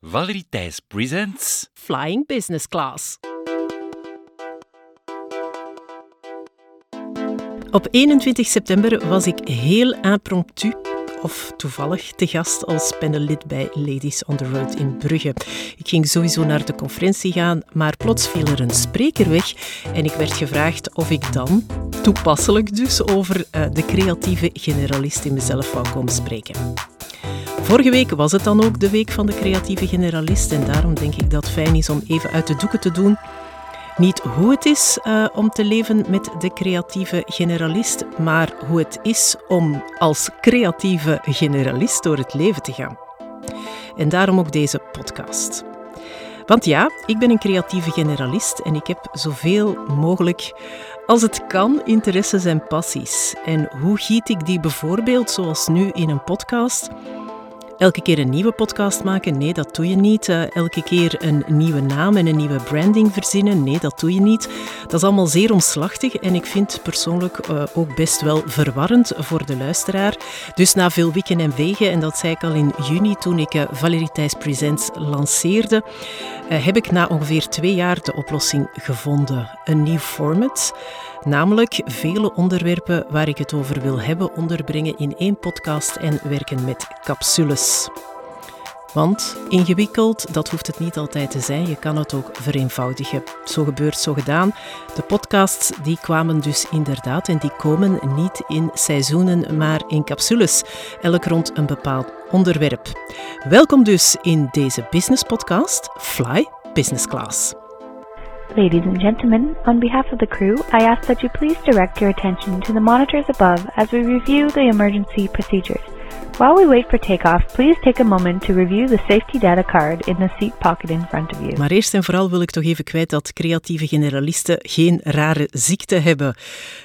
Valerie Thijs presents Flying Business Class. Op 21 september was ik heel impromptu of toevallig te gast als panellid bij Ladies on the Road in Brugge. Ik ging sowieso naar de conferentie gaan, maar plots viel er een spreker weg en ik werd gevraagd of ik dan, toepasselijk dus, over uh, de creatieve generalist in mezelf wou komen spreken. Vorige week was het dan ook de week van de creatieve generalist en daarom denk ik dat het fijn is om even uit de doeken te doen. Niet hoe het is uh, om te leven met de creatieve generalist, maar hoe het is om als creatieve generalist door het leven te gaan. En daarom ook deze podcast. Want ja, ik ben een creatieve generalist en ik heb zoveel mogelijk als het kan interesses en passies. En hoe giet ik die bijvoorbeeld, zoals nu in een podcast, elke keer een nieuwe podcast maken? Nee, dat doe je niet. Uh, elke keer een nieuwe naam en een nieuwe branding verzinnen? Nee, dat doe je niet. Dat is allemaal zeer omslachtig en ik vind persoonlijk uh, ook best wel verwarrend voor de luisteraar. Dus na veel wikken en wegen, en dat zei ik al in juni toen ik uh, Valerie Presents lanceerde, heb ik na ongeveer twee jaar de oplossing gevonden. Een nieuw format. Namelijk vele onderwerpen waar ik het over wil hebben onderbrengen in één podcast en werken met capsules. Want ingewikkeld, dat hoeft het niet altijd te zijn. Je kan het ook vereenvoudigen. Zo gebeurt, zo gedaan. De podcasts die kwamen dus inderdaad en die komen niet in seizoenen, maar in capsules. Elk rond een bepaald onderwerp. Welkom dus in deze business podcast Fly Business Class. Ladies and gentlemen, on behalf of the crew, I ask that you please direct your attention to the monitors above as we review the emergency procedures. While we wait for takeoff, please take a moment to review the safety data card in the seat pocket in front of you. Maar eerst en vooral wil ik toch even kwijt dat creatieve generalisten geen rare ziekte hebben.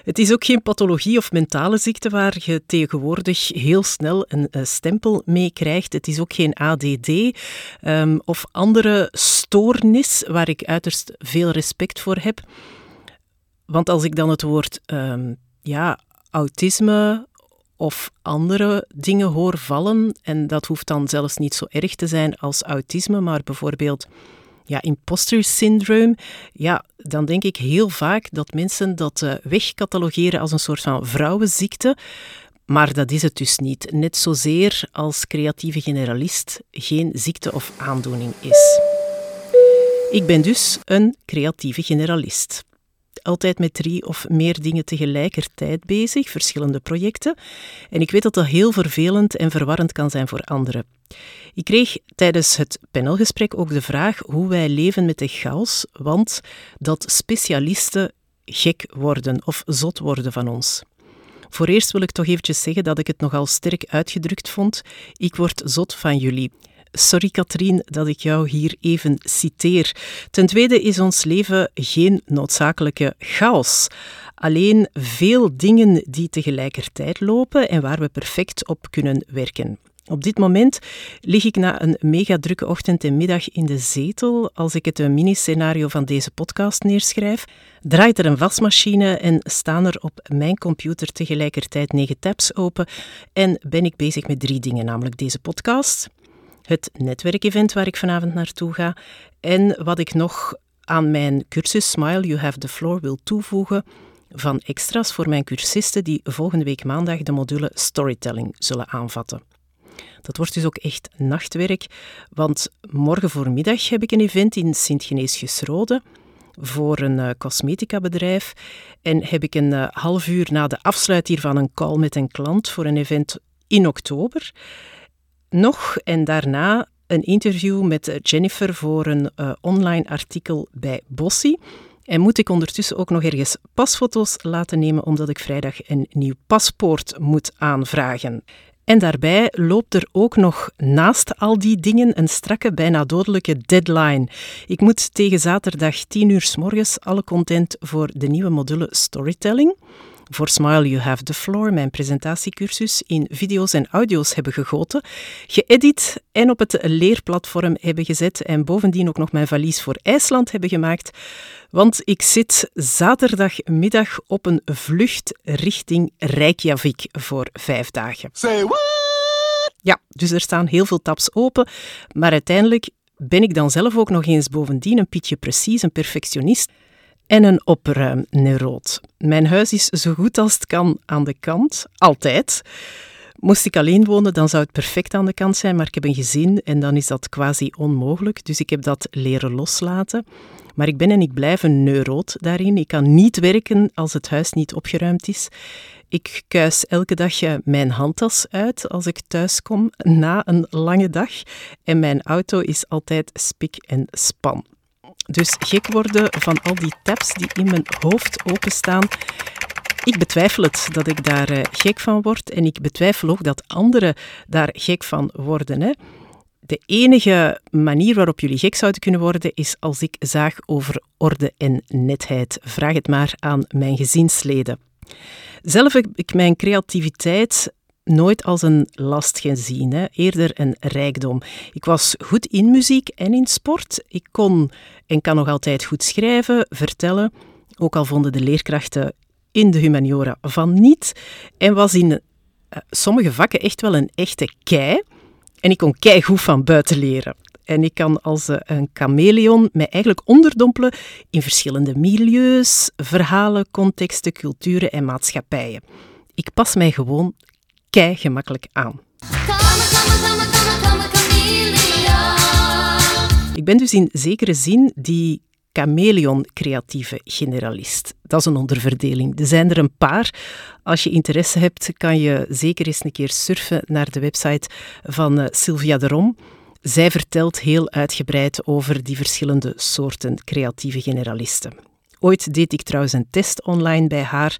Het is ook geen pathologie of mentale ziekte waar je tegenwoordig heel snel een stempel mee krijgt. Het is ook geen ADD um, of andere stoornis waar ik uiterst veel respect voor heb. Want als ik dan het woord um, ja, autisme of andere dingen hoor vallen. En dat hoeft dan zelfs niet zo erg te zijn als autisme, maar bijvoorbeeld ja, imposter syndroom. Ja, dan denk ik heel vaak dat mensen dat uh, wegcatalogeren als een soort van vrouwenziekte. Maar dat is het dus niet. Net zozeer als creatieve generalist geen ziekte of aandoening is. Ik ben dus een creatieve generalist altijd met drie of meer dingen tegelijkertijd bezig, verschillende projecten. En ik weet dat dat heel vervelend en verwarrend kan zijn voor anderen. Ik kreeg tijdens het panelgesprek ook de vraag hoe wij leven met de chaos, want dat specialisten gek worden of zot worden van ons. Voor eerst wil ik toch eventjes zeggen dat ik het nogal sterk uitgedrukt vond. Ik word zot van jullie. Sorry Katrien dat ik jou hier even citeer. Ten tweede is ons leven geen noodzakelijke chaos. Alleen veel dingen die tegelijkertijd lopen en waar we perfect op kunnen werken. Op dit moment lig ik na een mega drukke ochtend en middag in de zetel als ik het mini-scenario van deze podcast neerschrijf. Draait er een wasmachine en staan er op mijn computer tegelijkertijd negen tabs open en ben ik bezig met drie dingen, namelijk deze podcast, het netwerkevent waar ik vanavond naartoe ga. En wat ik nog aan mijn cursus Smile You Have the Floor wil toevoegen van extra's voor mijn cursisten die volgende week maandag de module Storytelling zullen aanvatten. Dat wordt dus ook echt nachtwerk, want morgen voormiddag heb ik een event in Sint-Genees-Gesrode voor een uh, cosmetica bedrijf en heb ik een uh, half uur na de afsluit hiervan een call met een klant voor een event in oktober nog en daarna een interview met eh, Jennifer voor een uh, online artikel bij Bossi. En moet ik ondertussen ook nog ergens pasfoto's laten nemen, omdat ik vrijdag een nieuw paspoort moet aanvragen. En daarbij loopt er ook nog naast al die dingen een strakke, bijna dodelijke deadline. Ik moet tegen zaterdag 10 uur s morgens alle content voor de nieuwe module Storytelling voor Smile You Have the Floor, mijn presentatiecursus, in video's en audio's hebben gegoten, geëdit en op het leerplatform hebben gezet en bovendien ook nog mijn valies voor IJsland hebben gemaakt. Want ik zit zaterdagmiddag op een vlucht richting Reykjavik voor vijf dagen. Say what? Ja, dus er staan heel veel tabs open, maar uiteindelijk ben ik dan zelf ook nog eens bovendien een pietje precies, een perfectionist en een opruimneuroot. Mijn huis is zo goed als het kan aan de kant, altijd. Moest ik alleen wonen, dan zou het perfect aan de kant zijn, maar ik heb een gezin en dan is dat quasi onmogelijk. Dus ik heb dat leren loslaten. Maar ik ben en ik blijf een neuroot daarin. Ik kan niet werken als het huis niet opgeruimd is. Ik kuis elke dag mijn handtas uit als ik thuis kom na een lange dag. En mijn auto is altijd spik en span. Dus gek worden van al die tabs die in mijn hoofd openstaan. Ik betwijfel het dat ik daar eh, gek van word en ik betwijfel ook dat anderen daar gek van worden. Hè. De enige manier waarop jullie gek zouden kunnen worden is als ik zaag over orde en netheid. Vraag het maar aan mijn gezinsleden. Zelf heb ik mijn creativiteit nooit als een last gezien, hè. eerder een rijkdom. Ik was goed in muziek en in sport. Ik kon en kan nog altijd goed schrijven, vertellen, ook al vonden de leerkrachten in de humaniora van niet, en was in uh, sommige vakken echt wel een echte kei. En ik kon keigoed van buiten leren. En ik kan als uh, een chameleon mij eigenlijk onderdompelen in verschillende milieus, verhalen, contexten, culturen en maatschappijen. Ik pas mij gewoon kei gemakkelijk aan. Ik ben dus in zekere zin die chameleon-creatieve generalist. Dat is een onderverdeling. Er zijn er een paar. Als je interesse hebt, kan je zeker eens een keer surfen naar de website van uh, Sylvia de Rom. Zij vertelt heel uitgebreid over die verschillende soorten creatieve generalisten. Ooit deed ik trouwens een test online bij haar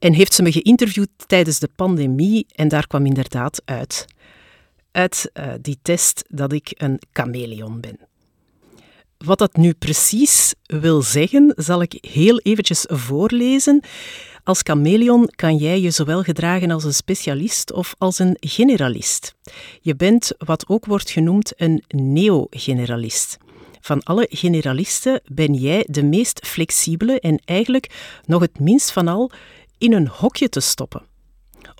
en heeft ze me geïnterviewd tijdens de pandemie en daar kwam inderdaad uit. Uit uh, die test dat ik een chameleon ben. Wat dat nu precies wil zeggen, zal ik heel eventjes voorlezen. Als chameleon kan jij je zowel gedragen als een specialist of als een generalist. Je bent wat ook wordt genoemd een neo-generalist. Van alle generalisten ben jij de meest flexibele en eigenlijk nog het minst van al in een hokje te stoppen.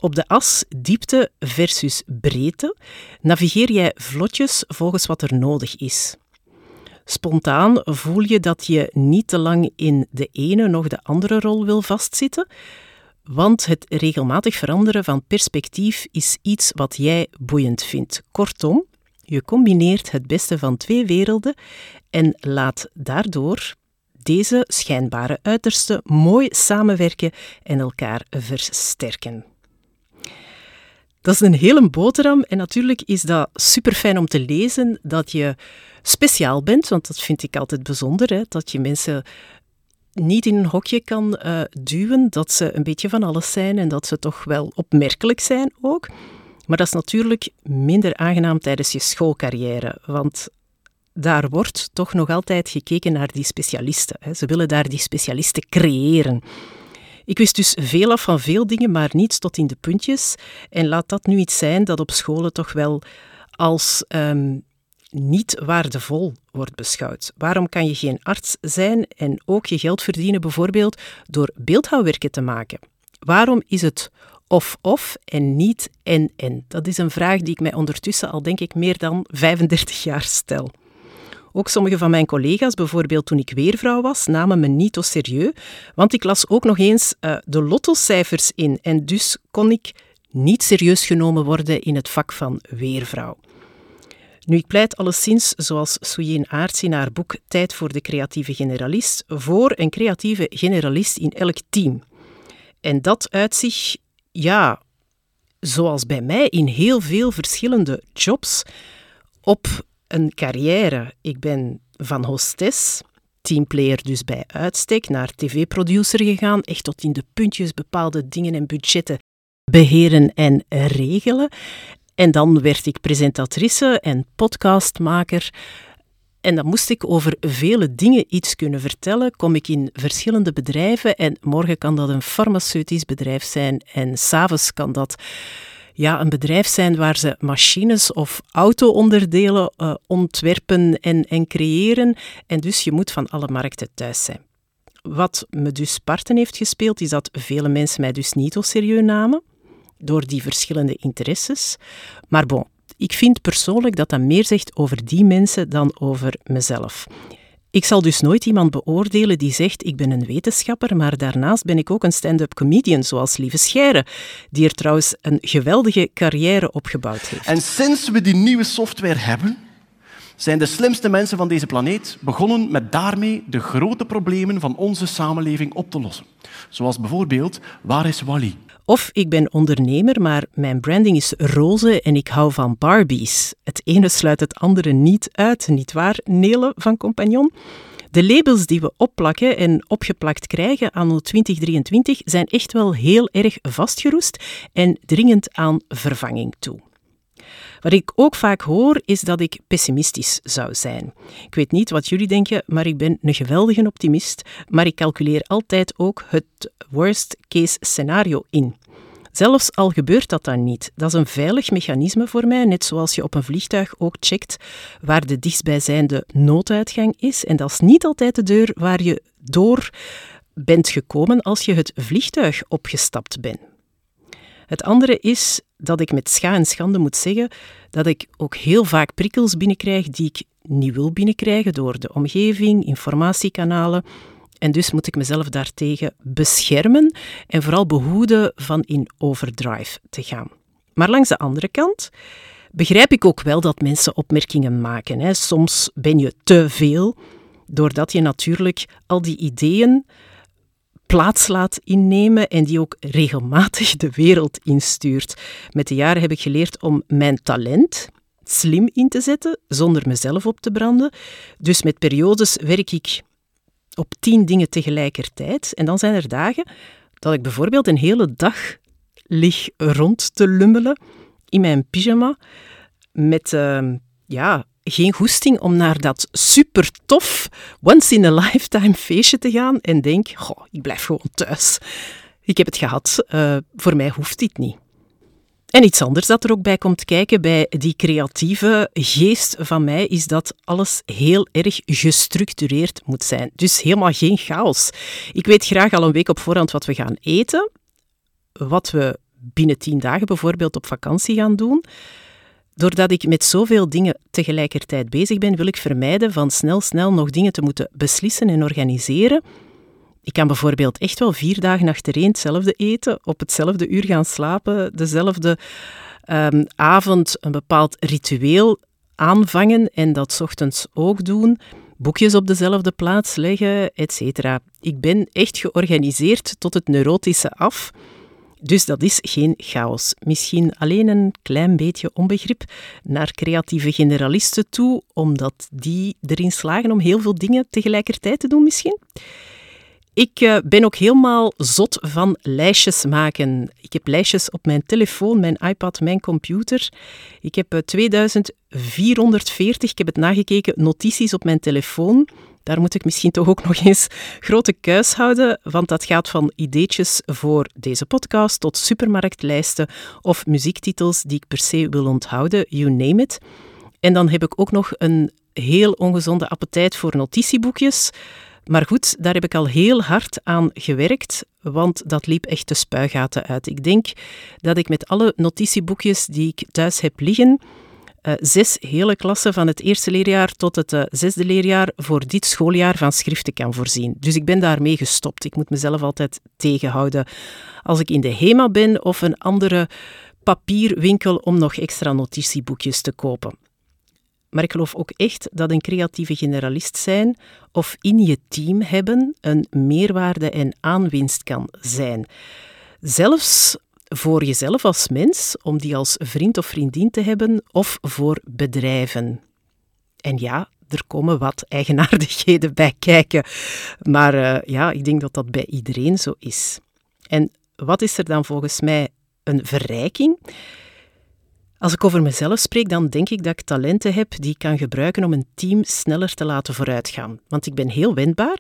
Op de as diepte versus breedte navigeer jij vlotjes volgens wat er nodig is. Spontaan voel je dat je niet te lang in de ene nog de andere rol wil vastzitten, want het regelmatig veranderen van perspectief is iets wat jij boeiend vindt. Kortom, je combineert het beste van twee werelden en laat daardoor deze schijnbare uitersten mooi samenwerken en elkaar versterken. Dat is een hele boterham en natuurlijk is dat super fijn om te lezen dat je speciaal bent, want dat vind ik altijd bijzonder, hè, dat je mensen niet in een hokje kan uh, duwen, dat ze een beetje van alles zijn en dat ze toch wel opmerkelijk zijn ook. Maar dat is natuurlijk minder aangenaam tijdens je schoolcarrière, want daar wordt toch nog altijd gekeken naar die specialisten. Hè. Ze willen daar die specialisten creëren. Ik wist dus veel af van veel dingen, maar niets tot in de puntjes. En laat dat nu iets zijn dat op scholen toch wel als um, niet waardevol wordt beschouwd. Waarom kan je geen arts zijn en ook je geld verdienen bijvoorbeeld door beeldhouwwerken te maken? Waarom is het of-of en niet en-en? Dat is een vraag die ik mij ondertussen al denk ik meer dan 35 jaar stel. Ook sommige van mijn collega's, bijvoorbeeld toen ik weervrouw was, namen me niet au serieus, want ik las ook nog eens uh, de lottocijfers in en dus kon ik niet serieus genomen worden in het vak van weervrouw. Nu, ik pleit alleszins, zoals Souyeen Aarts in haar boek Tijd voor de creatieve generalist, voor een creatieve generalist in elk team. En dat uit zich, ja, zoals bij mij, in heel veel verschillende jobs op een carrière. Ik ben van hostess, teamplayer dus bij uitstek, naar tv-producer gegaan, echt tot in de puntjes bepaalde dingen en budgetten beheren en regelen. En dan werd ik presentatrice en podcastmaker. En dan moest ik over vele dingen iets kunnen vertellen. Kom ik in verschillende bedrijven en morgen kan dat een farmaceutisch bedrijf zijn en s'avonds kan dat ja, een bedrijf zijn waar ze machines of auto-onderdelen uh, ontwerpen en, en creëren. En dus je moet van alle markten thuis zijn. Wat me dus parten heeft gespeeld, is dat vele mensen mij dus niet zo serieus namen door die verschillende interesses. Maar bon, Ik vind persoonlijk dat dat meer zegt over die mensen dan over mezelf. Ik zal dus nooit iemand beoordelen die zegt ik ben een wetenschapper, maar daarnaast ben ik ook een stand-up comedian, zoals Lieve Scheire, die er trouwens een geweldige carrière opgebouwd heeft. En sinds we die nieuwe software hebben, zijn de slimste mensen van deze planeet begonnen met daarmee de grote problemen van onze samenleving op te lossen. Zoals bijvoorbeeld, waar is Wally? Of ik ben ondernemer, maar mijn branding is roze en ik hou van Barbies. Het ene sluit het andere niet uit, nietwaar, Nele van Compagnon? De labels die we opplakken en opgeplakt krijgen aan 2023 zijn echt wel heel erg vastgeroest en dringend aan vervanging toe. Wat ik ook vaak hoor, is dat ik pessimistisch zou zijn. Ik weet niet wat jullie denken, maar ik ben een geweldige optimist. Maar ik calculeer altijd ook het worst case scenario in. Zelfs al gebeurt dat dan niet. Dat is een veilig mechanisme voor mij, net zoals je op een vliegtuig ook checkt waar de dichtstbijzijnde nooduitgang is. En dat is niet altijd de deur waar je door bent gekomen als je het vliegtuig opgestapt bent. Het andere is dat ik met scha en schande moet zeggen dat ik ook heel vaak prikkels binnenkrijg die ik niet wil binnenkrijgen door de omgeving, informatiekanalen. En dus moet ik mezelf daartegen beschermen en vooral behoeden van in overdrive te gaan. Maar langs de andere kant begrijp ik ook wel dat mensen opmerkingen maken. Hè. Soms ben je te veel, doordat je natuurlijk al die ideeën plaats laat innemen en die ook regelmatig de wereld instuurt. Met de jaren heb ik geleerd om mijn talent slim in te zetten, zonder mezelf op te branden. Dus met periodes werk ik op tien dingen tegelijkertijd. En dan zijn er dagen dat ik bijvoorbeeld een hele dag lig rond te lummelen in mijn pyjama met uh, ja, geen goesting om naar dat super tof once in a lifetime feestje te gaan en denk, goh, ik blijf gewoon thuis. Ik heb het gehad, uh, voor mij hoeft dit niet. En iets anders dat er ook bij komt kijken bij die creatieve geest van mij, is dat alles heel erg gestructureerd moet zijn. Dus helemaal geen chaos. Ik weet graag al een week op voorhand wat we gaan eten, wat we binnen tien dagen bijvoorbeeld op vakantie gaan doen. Doordat ik met zoveel dingen tegelijkertijd bezig ben, wil ik vermijden van snel, snel nog dingen te moeten beslissen en organiseren. Ik kan bijvoorbeeld echt wel vier dagen achtereen hetzelfde eten, op hetzelfde uur gaan slapen, dezelfde um, avond een bepaald ritueel aanvangen en dat ochtends ook doen, boekjes op dezelfde plaats leggen, etc. Ik ben echt georganiseerd tot het neurotische af. Dus dat is geen chaos. Misschien alleen een klein beetje onbegrip naar creatieve generalisten toe, omdat die erin slagen om heel veel dingen tegelijkertijd te doen misschien. Ik uh, ben ook helemaal zot van lijstjes maken. Ik heb lijstjes op mijn telefoon, mijn iPad, mijn computer. Ik heb uh, eh, 2440, ik heb het nagekeken, notities op mijn telefoon daar moet ik misschien toch ook nog eens grote kuis houden, want dat gaat van ideetjes voor deze podcast tot supermarktlijsten of muziektitels die ik per se wil onthouden, you name it. En dan heb ik ook nog een heel ongezonde appetijt voor notitieboekjes. Maar goed, daar heb ik al heel hard aan gewerkt, want dat liep echt de spuigaten uit. Ik denk dat ik met alle notitieboekjes die ik thuis heb liggen, uh, zes hele klassen van het eerste leerjaar tot het uh, zesde leerjaar voor dit schooljaar van schriften kan voorzien. Dus ik ben daarmee gestopt. Ik moet mezelf altijd tegenhouden als ik in de HEMA ben of een andere papierwinkel om nog extra notitieboekjes te kopen. Maar ik geloof ook echt dat een creatieve generalist zijn of in je team hebben een meerwaarde en aanwinst kan zijn. Zelfs voor jezelf als mens, om die als vriend of vriendin te hebben, of voor bedrijven. En ja, er komen wat eigenaardigheden bij kijken. Maar uh, ja, ik denk dat dat bij iedereen zo is. En wat is er dan volgens mij een verrijking? Als ik over mezelf spreek, dan denk ik dat ik talenten heb die ik kan gebruiken om een team sneller te laten vooruitgaan. Want ik ben heel wendbaar,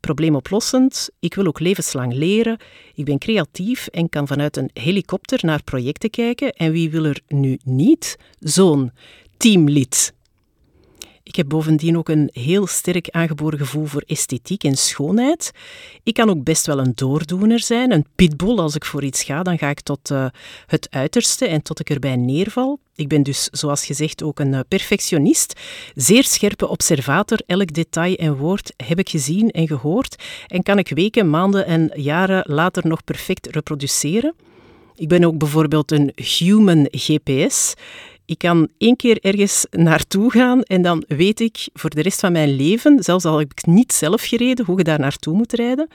probleemoplossend, ik wil ook levenslang leren, ik ben creatief en kan vanuit een helikopter naar projecten kijken. En wie wil er nu niet zo'n teamlid? Ik heb bovendien ook een heel sterk aangeboren gevoel voor esthetiek en schoonheid. Ik kan ook best wel een doordoener zijn, een pitbull. Als ik voor iets ga, dan ga ik tot uh, het uiterste en tot ik erbij neerval. Ik ben dus, zoals gezegd, ook een uh, perfectionist. Zeer scherpe observator. Elk detail en woord heb ik gezien en gehoord en kan ik weken, maanden en jaren later nog perfect reproduceren. Ik ben ook bijvoorbeeld een human GPS. Ik kan één keer ergens naartoe gaan en dan weet ik voor de rest van mijn leven, zelfs al heb ik niet zelf gereden, hoe je daar naartoe moet rijden.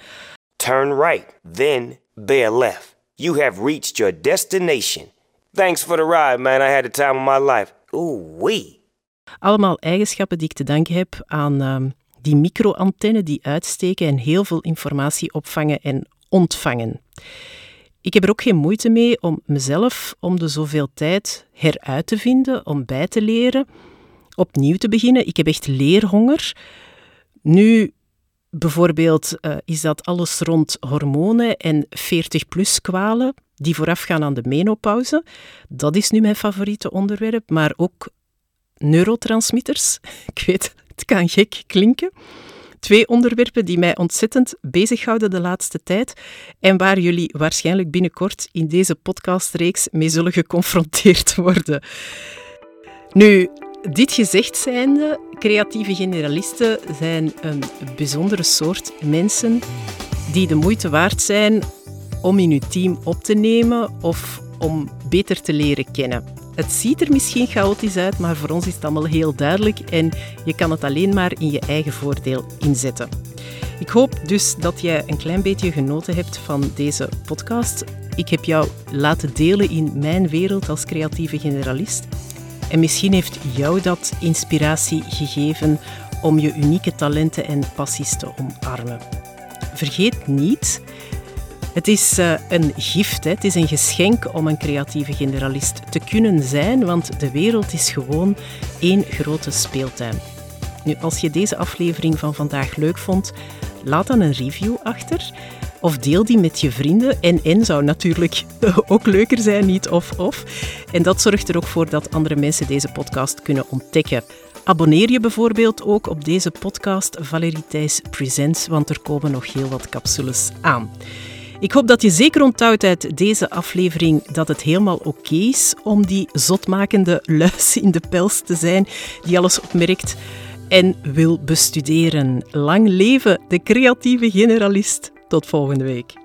Turn right, then bear left. You have reached your destination. Thanks for the ride, man. I had the time of my life. Ooh wee. Allemaal eigenschappen die ik te danken heb aan uh, die microantennen die uitsteken en heel veel informatie opvangen en ontvangen. Ik heb er ook geen moeite mee om mezelf om de zoveel tijd heruit te vinden, om bij te leren, opnieuw te beginnen. Ik heb echt leerhonger. Nu, bijvoorbeeld, uh, is dat alles rond hormonen en 40-plus kwalen die voorafgaan aan de menopauze. Dat is nu mijn favoriete onderwerp, maar ook neurotransmitters. Ik weet, het kan gek klinken. Twee onderwerpen die mij ontzettend bezighouden de laatste tijd en waar jullie waarschijnlijk binnenkort in deze podcastreeks mee zullen geconfronteerd worden. Nu, dit gezegd zijnde, creatieve generalisten zijn een bijzondere soort mensen die de moeite waard zijn om in uw team op te nemen of om beter te leren kennen. Het ziet er misschien chaotisch uit, maar voor ons is het allemaal heel duidelijk en je kan het alleen maar in je eigen voordeel inzetten. Ik hoop dus dat jij een klein beetje genoten hebt van deze podcast. Ik heb jou laten delen in mijn wereld als creatieve generalist. En misschien heeft jou dat inspiratie gegeven om je unieke talenten en passies te omarmen. Vergeet niet het is uh, een gift, het is een geschenk om een creatieve generalist te kunnen zijn, want de wereld is gewoon één grote speeltuin. Nu, als je deze aflevering van vandaag leuk vond, laat dan een review achter. Of deel die met je vrienden. En en zou natuurlijk ook leuker zijn, niet of-of. En dat zorgt er ook voor dat andere mensen deze podcast kunnen ontdekken. Abonneer je bijvoorbeeld ook op deze podcast Valerie Thijs Presents, want er komen nog heel wat capsules aan. Ik hoop dat je zeker onthoudt uit deze aflevering dat het helemaal oké is om die zotmakende luis in de pels te zijn die alles opmerkt en wil bestuderen. Lang leven de creatieve generalist. Tot volgende week.